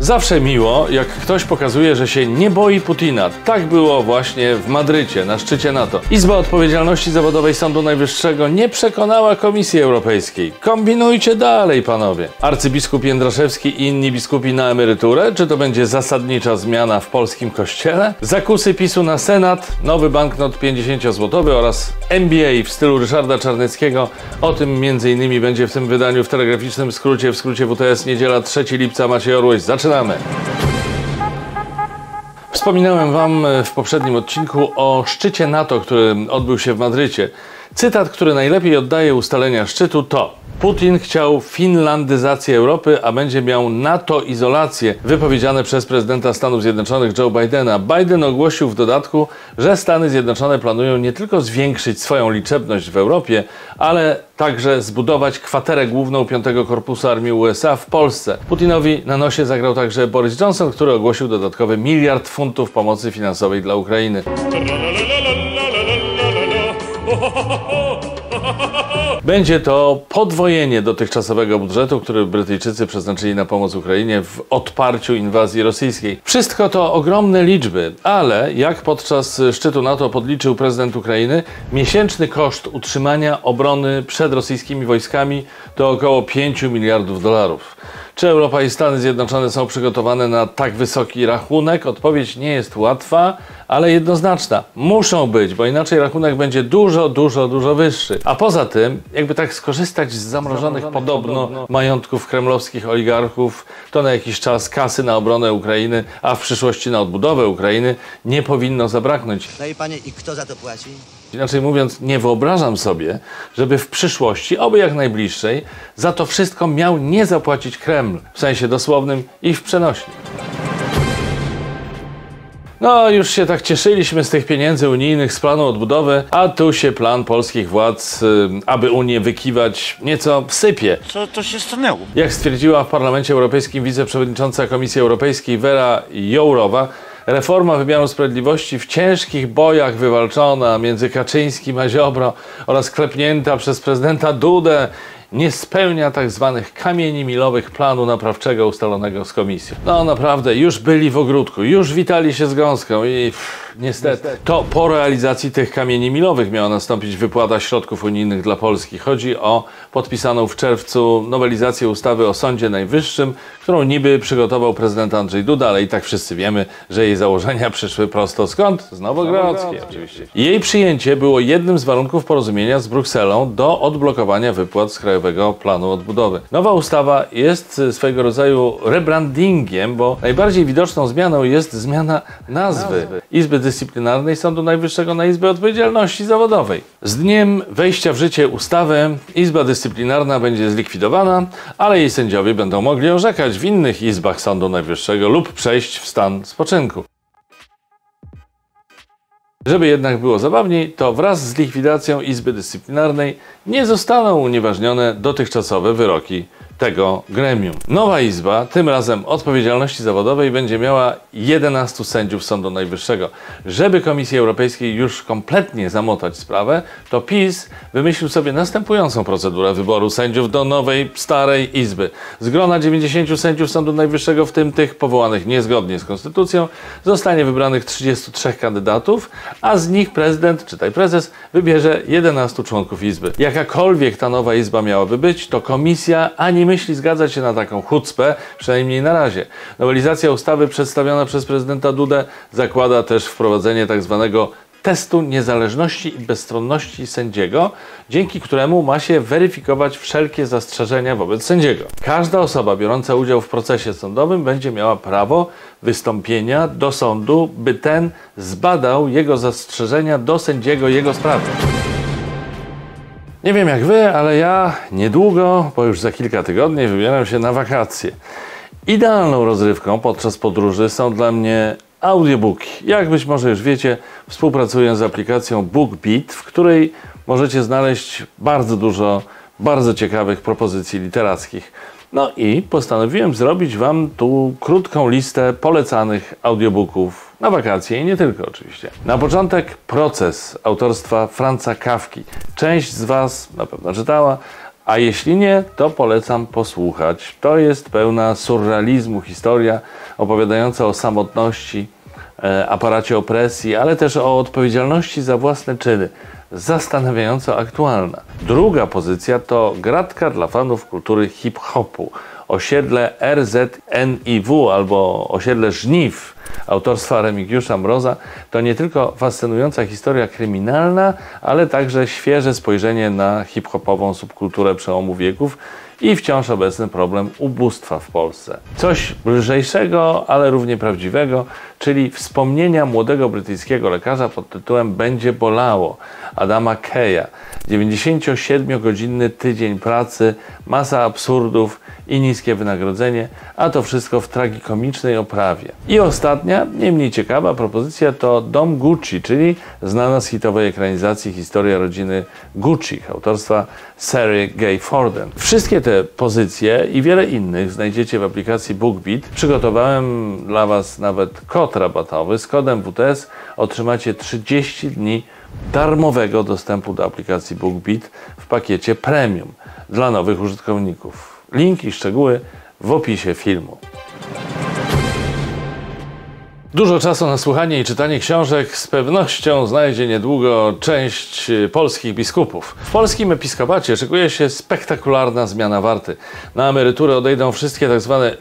Zawsze miło, jak ktoś pokazuje, że się nie boi Putina. Tak było właśnie w Madrycie, na szczycie NATO. Izba Odpowiedzialności Zawodowej Sądu Najwyższego nie przekonała Komisji Europejskiej. Kombinujcie dalej, panowie. Arcybiskup Jędraszewski i inni biskupi na emeryturę? Czy to będzie zasadnicza zmiana w polskim kościele? Zakusy PiSu na Senat, nowy banknot 50-złotowy oraz MBA w stylu Ryszarda Czarneckiego. O tym m.in. będzie w tym wydaniu w telegraficznym skrócie, w skrócie WTS, niedziela 3 lipca. Maciej Orłoś, zaczynamy. Wspominałem Wam w poprzednim odcinku o szczycie NATO, który odbył się w Madrycie. Cytat, który najlepiej oddaje ustalenia szczytu to Putin chciał finlandyzację Europy, a będzie miał NATO-izolację, wypowiedziane przez prezydenta Stanów Zjednoczonych Joe Bidena. Biden ogłosił w dodatku, że Stany Zjednoczone planują nie tylko zwiększyć swoją liczebność w Europie, ale także zbudować kwaterę główną 5 Korpusu Armii USA w Polsce. Putinowi na nosie zagrał także Boris Johnson, który ogłosił dodatkowy miliard funtów pomocy finansowej dla Ukrainy. Będzie to podwojenie dotychczasowego budżetu, który Brytyjczycy przeznaczyli na pomoc Ukrainie w odparciu inwazji rosyjskiej. Wszystko to ogromne liczby, ale jak podczas szczytu NATO podliczył prezydent Ukrainy, miesięczny koszt utrzymania obrony przed rosyjskimi wojskami to około 5 miliardów dolarów. Czy Europa i Stany Zjednoczone są przygotowane na tak wysoki rachunek? Odpowiedź nie jest łatwa, ale jednoznaczna. Muszą być, bo inaczej rachunek będzie dużo, dużo, dużo wyższy. A poza tym, jakby tak skorzystać z zamrożonych, zamrożonych podobno, podobno majątków kremlowskich oligarchów, to na jakiś czas kasy na obronę Ukrainy, a w przyszłości na odbudowę Ukrainy nie powinno zabraknąć. No i panie, i kto za to płaci? Inaczej mówiąc, nie wyobrażam sobie, żeby w przyszłości, oby jak najbliższej, za to wszystko miał nie zapłacić Kreml, w sensie dosłownym i w przenośni. No, już się tak cieszyliśmy z tych pieniędzy unijnych, z planu odbudowy, a tu się plan polskich władz, y, aby Unię wykiwać, nieco sypie. Co to się stanęło? Jak stwierdziła w Parlamencie Europejskim wiceprzewodnicząca Komisji Europejskiej Vera Jourowa, Reforma wymiaru sprawiedliwości w ciężkich bojach wywalczona między Kaczyńskim a Ziobro oraz klepnięta przez prezydenta Dudę nie spełnia tak zwanych kamieni milowych planu naprawczego ustalonego z komisją. No naprawdę, już byli w ogródku, już witali się z gąską i niestety, to po realizacji tych kamieni milowych miała nastąpić wypłata środków unijnych dla Polski. Chodzi o podpisaną w czerwcu nowelizację ustawy o Sądzie Najwyższym, którą niby przygotował prezydent Andrzej Duda, ale i tak wszyscy wiemy, że jej założenia przyszły prosto skąd? Z Nowogrodzkiej oczywiście. Jej przyjęcie było jednym z warunków porozumienia z Brukselą do odblokowania wypłat z Krajowego Planu Odbudowy. Nowa ustawa jest swego rodzaju rebrandingiem, bo najbardziej widoczną zmianą jest zmiana nazwy Izby Dyscyplinarnej Sądu Najwyższego na Izbę Odpowiedzialności Zawodowej. Z dniem wejścia w życie ustawy Izba Dyscyplinarna będzie zlikwidowana, ale jej sędziowie będą mogli orzekać w innych izbach Sądu Najwyższego lub przejść w stan spoczynku. Żeby jednak było zabawniej, to wraz z likwidacją Izby Dyscyplinarnej nie zostaną unieważnione dotychczasowe wyroki tego gremium. Nowa Izba, tym razem odpowiedzialności zawodowej, będzie miała 11 sędziów Sądu Najwyższego. Żeby Komisji Europejskiej już kompletnie zamotać sprawę, to PiS wymyślił sobie następującą procedurę wyboru sędziów do nowej, starej Izby. Z grona 90 sędziów Sądu Najwyższego, w tym tych powołanych niezgodnie z Konstytucją, zostanie wybranych 33 kandydatów, a z nich prezydent, czytaj prezes, wybierze 11 członków Izby. Jakakolwiek ta nowa Izba miałaby być, to komisja ani myśli zgadzać się na taką chucpę, przynajmniej na razie. Nowelizacja ustawy przedstawiona przez prezydenta Dudę zakłada też wprowadzenie tak zwanego testu niezależności i bezstronności sędziego, dzięki któremu ma się weryfikować wszelkie zastrzeżenia wobec sędziego. Każda osoba biorąca udział w procesie sądowym będzie miała prawo wystąpienia do sądu, by ten zbadał jego zastrzeżenia do sędziego jego sprawy. Nie wiem jak wy, ale ja niedługo, bo już za kilka tygodni, wybieram się na wakacje. Idealną rozrywką podczas podróży są dla mnie audiobooki. Jak być może już wiecie, współpracuję z aplikacją BookBeat, w której możecie znaleźć bardzo dużo bardzo ciekawych propozycji literackich. No i postanowiłem zrobić Wam tu krótką listę polecanych audiobooków na wakacje i nie tylko oczywiście. Na początek proces autorstwa Franca Kawki. Część z Was na pewno czytała, A jeśli nie, to polecam posłuchać. To jest pełna surrealizmu historia opowiadająca o samotności, e, aparacie opresji, ale też o odpowiedzialności za własne czyny. Zastanawiająco aktualna. Druga pozycja to gratka dla fanów kultury hip-hopu. Osiedle RZNIW albo osiedle Żniw autorstwa Remigiusza Mroza to nie tylko fascynująca historia kryminalna, ale także świeże spojrzenie na hip-hopową subkulturę przełomu wieków i wciąż obecny problem ubóstwa w Polsce. Coś lżejszego, ale równie prawdziwego, czyli wspomnienia młodego brytyjskiego lekarza pod tytułem Będzie bolało Adama Keya. 97-godzinny tydzień pracy, masa absurdów i niskie wynagrodzenie, a to wszystko w tragikomicznej oprawie. I ostatnia, nie mniej ciekawa propozycja to Dom Gucci, czyli znana z hitowej ekranizacji historia rodziny Gucci, autorstwa Sary Gay Forden. Wszystkie te pozycje i wiele innych znajdziecie w aplikacji BookBeat. Przygotowałem dla Was nawet kod rabatowy. Z kodem WTS otrzymacie 30 dni darmowego dostępu do aplikacji BookBeat w pakiecie premium dla nowych użytkowników. Link i szczegóły w opisie filmu. Dużo czasu na słuchanie i czytanie książek z pewnością znajdzie niedługo część y, polskich biskupów. W polskim episkopacie szykuje się spektakularna zmiana warty. Na emeryturę odejdą wszystkie tak zwane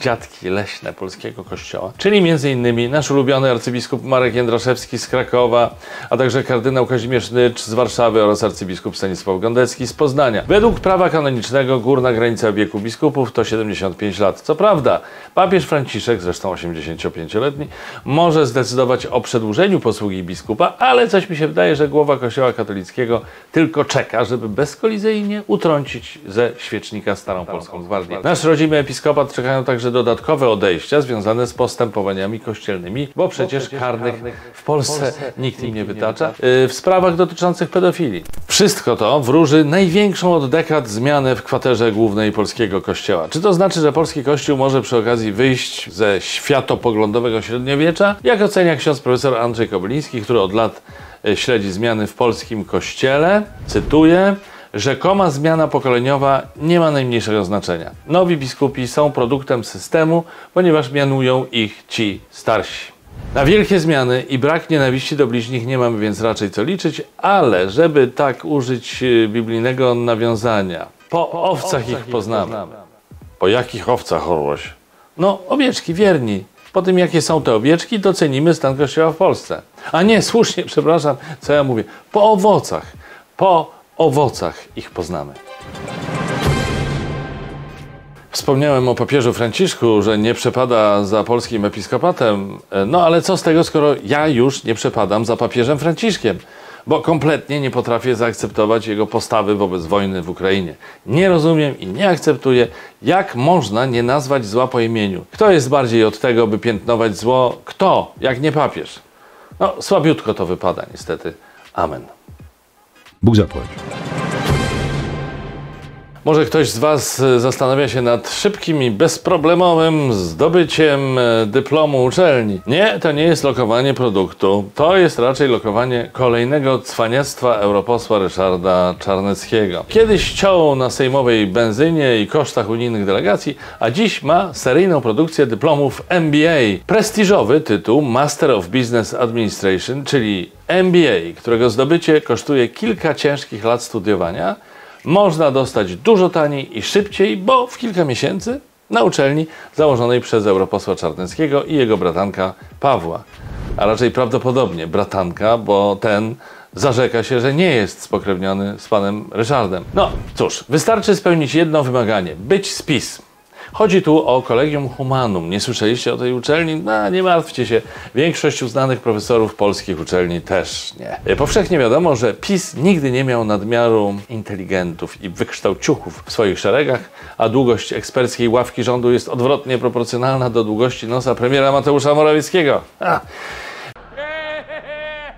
dziadki leśne polskiego kościoła, czyli m.in. nasz ulubiony arcybiskup Marek Jędraszewski z Krakowa, a także kardynał Kazimierz Nycz z Warszawy oraz arcybiskup Stanisław Gondecki z Poznania. Według prawa kanonicznego górna granica wieku biskupów to 75 lat. Co prawda, papież Franciszek, zresztą 85-letni, może zdecydować o przedłużeniu posługi biskupa, ale coś mi się wydaje, że głowa kościoła katolickiego tylko czeka, żeby bezkolizyjnie utrącić ze świecznika starą polską gwardię. Nasz rodzimy episkopat czekają także także dodatkowe odejścia związane z postępowaniami kościelnymi, bo przecież karnych w Polsce nikt im nie wytacza, y, w sprawach dotyczących pedofilii. Wszystko to wróży największą od dekad zmianę w kwaterze głównej polskiego kościoła. Czy to znaczy, że polski kościół może przy okazji wyjść ze światopoglądowego średniowiecza? Jak ocenia ksiądz profesor Andrzej Kobyliński, który od lat y, śledzi zmiany w polskim kościele? Cytuję. Rzekoma zmiana pokoleniowa nie ma najmniejszego znaczenia. Nowi biskupi są produktem systemu, ponieważ mianują ich ci starsi. Na wielkie zmiany i brak nienawiści do bliźnich nie mamy więc raczej co liczyć, ale żeby tak użyć y, biblijnego nawiązania, po owcach ich poznamy. Po jakich owcach, Orłoś? No, owieczki, wierni. Po tym, jakie są te owieczki, docenimy stan kościoła w Polsce. A nie, słusznie, przepraszam, co ja mówię. Po owocach. Po owocach ich poznamy. Wspomniałem o papieżu Franciszku, że nie przepada za polskim episkopatem. No ale co z tego, skoro ja już nie przepadam za papieżem Franciszkiem? Bo kompletnie nie potrafię zaakceptować jego postawy wobec wojny w Ukrainie. Nie rozumiem i nie akceptuję, jak można nie nazwać zła po imieniu. Kto jest bardziej od tego, by piętnować zło? Kto, jak nie papież? No, słabiutko to wypada, niestety. Amen. Books Approach. Może ktoś z Was e, zastanawia się nad szybkim i bezproblemowym zdobyciem e, dyplomu uczelni. Nie, to nie jest lokowanie produktu. To jest raczej lokowanie kolejnego cwaniactwa europosła Ryszarda Czarneckiego. Kiedyś ciął na sejmowej benzynie i kosztach unijnych delegacji, a dziś ma seryjną produkcję dyplomów MBA. Prestiżowy tytuł Master of Business Administration, czyli MBA, którego zdobycie kosztuje kilka ciężkich lat studiowania, można dostać dużo taniej i szybciej, bo w kilka miesięcy na uczelni założonej przez europosła Czarneckiego i jego bratanka Pawła. A raczej prawdopodobnie bratanka, bo ten zarzeka się, że nie jest spokrewniony z panem Ryszardem. No cóż, wystarczy spełnić jedno wymaganie: być spis. Chodzi tu o Collegium Humanum. Nie słyszeliście o tej uczelni? No, nie martwcie się. Większość uznanych profesorów polskich uczelni też nie. Powszechnie wiadomo, że PiS nigdy nie miał nadmiaru inteligentów i wykształciuchów w swoich szeregach, a długość eksperckiej ławki rządu jest odwrotnie proporcjonalna do długości nosa premiera Mateusza Morawieckiego.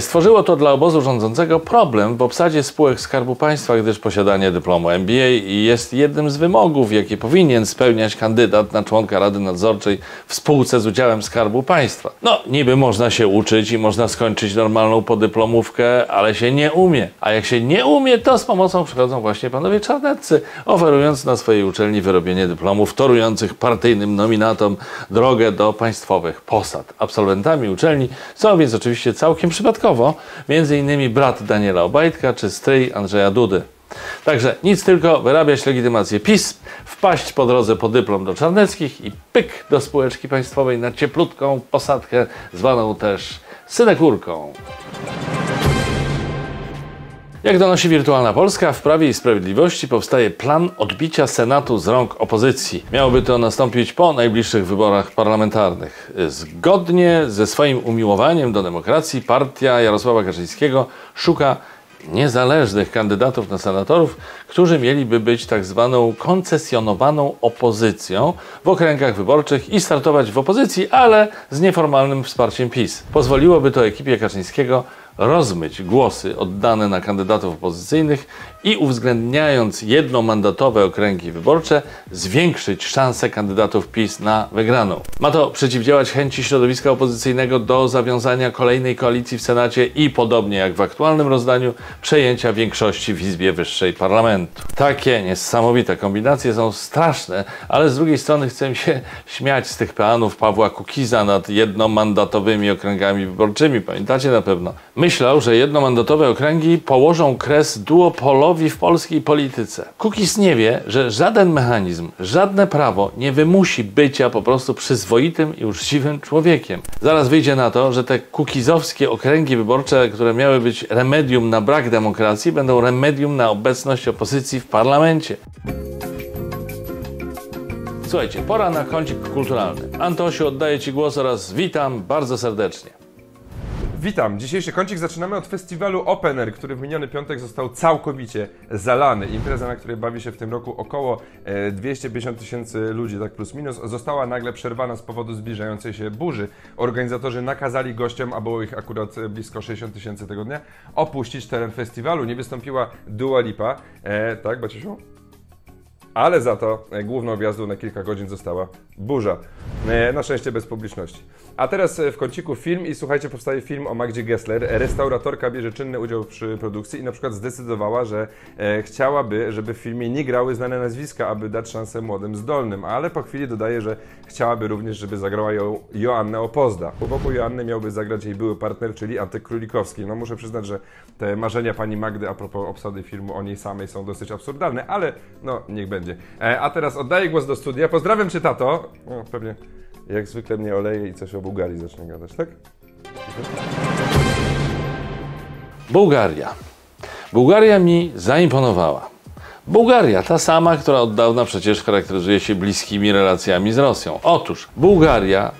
Stworzyło to dla obozu rządzącego problem w obsadzie spółek Skarbu Państwa, gdyż posiadanie dyplomu MBA jest jednym z wymogów, jakie powinien spełniać kandydat na członka Rady Nadzorczej w spółce z udziałem Skarbu Państwa. No, niby można się uczyć i można skończyć normalną podyplomówkę, ale się nie umie. A jak się nie umie, to z pomocą przychodzą właśnie panowie czarneccy, oferując na swojej uczelni wyrobienie dyplomów torujących partyjnym nominatom drogę do państwowych posad. Absolwentami uczelni są więc oczywiście całkiem przypadkowo, między innymi brat Daniela Obajtka czy stryj Andrzeja Dudy. Także nic tylko wyrabiać legitymację PiS, wpaść po drodze po dyplom do Czarneckich i pyk do spółeczki państwowej na cieplutką posadkę, zwaną też synekurką. Jak donosi Wirtualna Polska, w Prawie i Sprawiedliwości powstaje plan odbicia Senatu z rąk opozycji. Miałoby to nastąpić po najbliższych wyborach parlamentarnych. Zgodnie ze swoim umiłowaniem do demokracji, partia Jarosława Kaczyńskiego szuka niezależnych kandydatów na senatorów, którzy mieliby być tak zwaną koncesjonowaną opozycją w okręgach wyborczych i startować w opozycji, ale z nieformalnym wsparciem PiS. Pozwoliłoby to ekipie Kaczyńskiego rozmyć głosy oddane na kandydatów opozycyjnych i uwzględniając jednomandatowe okręgi wyborcze, zwiększyć szanse kandydatów PiS na wygraną. Ma to przeciwdziałać chęci środowiska opozycyjnego do zawiązania kolejnej koalicji w Senacie i podobnie jak w aktualnym rozdaniu, przejęcia większości w Izbie Wyższej Parlamentu. Takie niesamowite kombinacje są straszne, ale z drugiej strony chcę się śmiać z tych peanów Pawła Kukiza nad jednomandatowymi okręgami wyborczymi. Pamiętacie na pewno. Myślał, że jednomandatowe okręgi położą kres duopolowi w polskiej polityce. Kukiz nie wie, że żaden mechanizm, żadne prawo nie wymusi bycia po prostu przyzwoitym i uczciwym człowiekiem. Zaraz wyjdzie na to, że te kukizowskie okręgi wyborcze, które miały być remedium na brak demokracji, będą remedium na obecność opozycji w parlamencie. Słuchajcie, pora na kącik kulturalny. Antosiu, oddaję Ci głos oraz witam bardzo serdecznie. Witam. Dzisiejszy kącik zaczynamy od festiwalu Open Air, który w miniony piątek został całkowicie zalany. Impreza, na której bawi się w tym roku około e, 250 tysięcy ludzi, tak plus minus, została nagle przerwana z powodu zbliżającej się burzy. Organizatorzy nakazali gościom, a było ich akurat e, blisko 60 tysięcy tego dnia, opuścić teren festiwalu. Nie wystąpiła Dua Lipa, e, tak Baciusiu? Ale za to e, główną gwiazdą na kilka godzin została burza. E, Na szczęście bez publiczności. A teraz e, w kąciku film i słuchajcie, powstaje film o Magdzie Gessler. Restauratorka bierze czynny udział przy produkcji i na przykład zdecydowała, że chciałaby, żeby w filmie nie grały znane nazwiska, aby dać szansę młodym zdolnym, ale po chwili dodaje, że chciałaby również, żeby zagrała ją Joanna Opozda. Boku Joanny miałby zagrać jej były partner, czyli Antek Królikowski. No muszę przyznać, że te marzenia pani Magdy a propos obsady filmu o niej samej są dosyć absurdalne, ale no niech będzie. E, a teraz oddaję głos do studia. Pozdrawiam cię, tato. Pewnie jak zwykle mnie oleje i coś o Bułgarii zacznie gadać, tak? Bułgaria. Bułgaria mi zaimponowała. Bułgaria, ta sama, która od dawna przecież charakteryzuje się bliskimi relacjami z Rosją. Otóż Bułgaria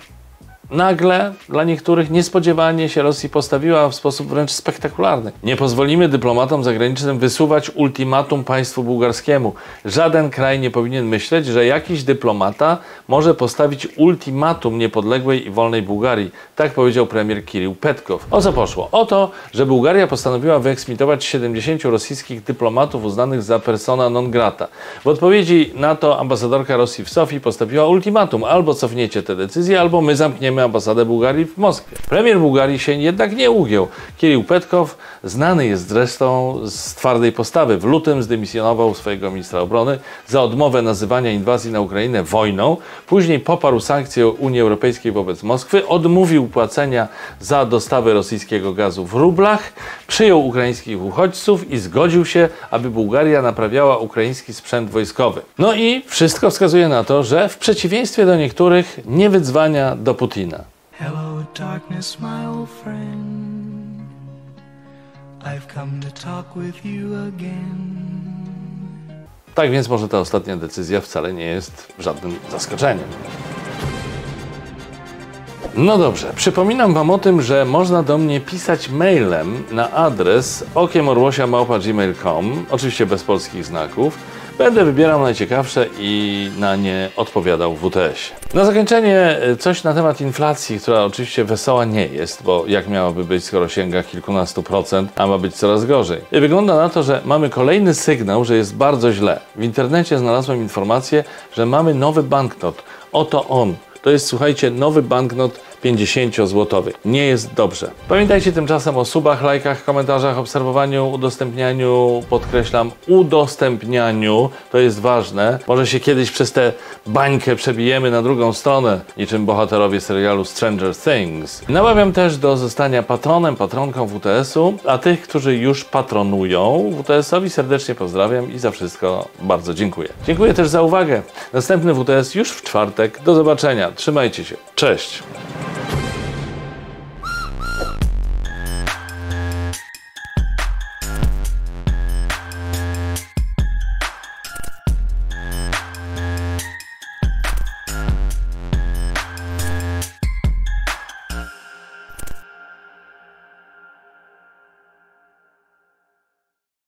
nagle dla niektórych niespodziewanie się Rosji postawiła w sposób wręcz spektakularny. Nie pozwolimy dyplomatom zagranicznym wysuwać ultimatum państwu bułgarskiemu. Żaden kraj nie powinien myśleć, że jakiś dyplomata może postawić ultimatum niepodległej i wolnej Bułgarii. Tak powiedział premier Kirill Petkow. O co poszło? O to, że Bułgaria postanowiła wyeksmitować 70 rosyjskich dyplomatów uznanych za persona non grata. W odpowiedzi na to ambasadorka Rosji w Sofii postawiła ultimatum: albo cofniecie te decyzje, albo my zamkniemy ambasadę Bułgarii w Moskwie. Premier Bułgarii się jednak nie ugiął. Kirill Petkow, znany jest zresztą z twardej postawy. W lutym zdymisjonował swojego ministra obrony za odmowę nazywania inwazji na Ukrainę wojną. Później poparł sankcje Unii Europejskiej wobec Moskwy, odmówił płacenia za dostawy rosyjskiego gazu w rublach, przyjął ukraińskich uchodźców i zgodził się, aby Bułgaria naprawiała ukraiński sprzęt wojskowy. No i wszystko wskazuje na to, że w przeciwieństwie do niektórych nie wydzwania do Putina. Hello, darkness, my old friend. I've come to talk with you again. Tak więc może ta ostatnia decyzja wcale nie jest żadnym zaskoczeniem. No dobrze, przypominam Wam o tym, że można do mnie pisać mailem na adres okiemorłosia.gmail.com, oczywiście bez polskich znaków. Będę wybierał najciekawsze i na nie odpowiadał w WTS. Na zakończenie e, coś na temat inflacji, która oczywiście wesoła nie jest, bo jak miałaby być, skoro sięga kilkunastu procent, a ma być coraz gorzej. I wygląda na to, że mamy kolejny sygnał, że jest bardzo źle. W internecie znalazłem informację, że mamy nowy banknot. Oto on. To jest, słuchajcie, nowy banknot 50-złotowy. Nie jest dobrze. Pamiętajcie tymczasem o subach, lajkach, komentarzach, obserwowaniu, udostępnianiu, podkreślam, udostępnianiu. To jest ważne. Może się kiedyś przez tę bańkę przebijemy na drugą stronę, niczym bohaterowie serialu Stranger Things. Namawiam też do zostania patronem, patronką WTS-u, a tych, którzy już patronują WTS-owi serdecznie pozdrawiam i za wszystko bardzo dziękuję. Dziękuję też za uwagę. Następny WTS już w czwartek. Do zobaczenia. Trzymajcie się. Cześć.